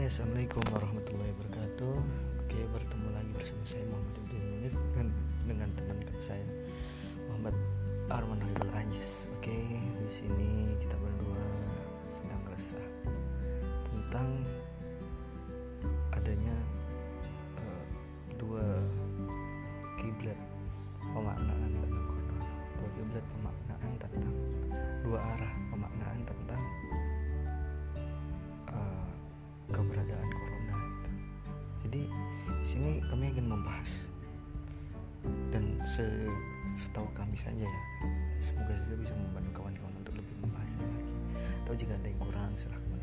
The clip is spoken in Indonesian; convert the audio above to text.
Assalamualaikum warahmatullahi wabarakatuh. Oke bertemu lagi bersama saya Muhammad Abdul Munif dan dengan teman saya Muhammad Arman Hairul Anjis Oke di sini kita berdua sedang resah tentang adanya uh, dua kiblat pemaknaan tentang corona. Dua kiblat pemaknaan tentang Jadi di sini kami ingin membahas dan se setahu kami saja ya semoga saja bisa membantu kawan-kawan untuk lebih membahasnya lagi. Atau jika ada yang kurang silahkan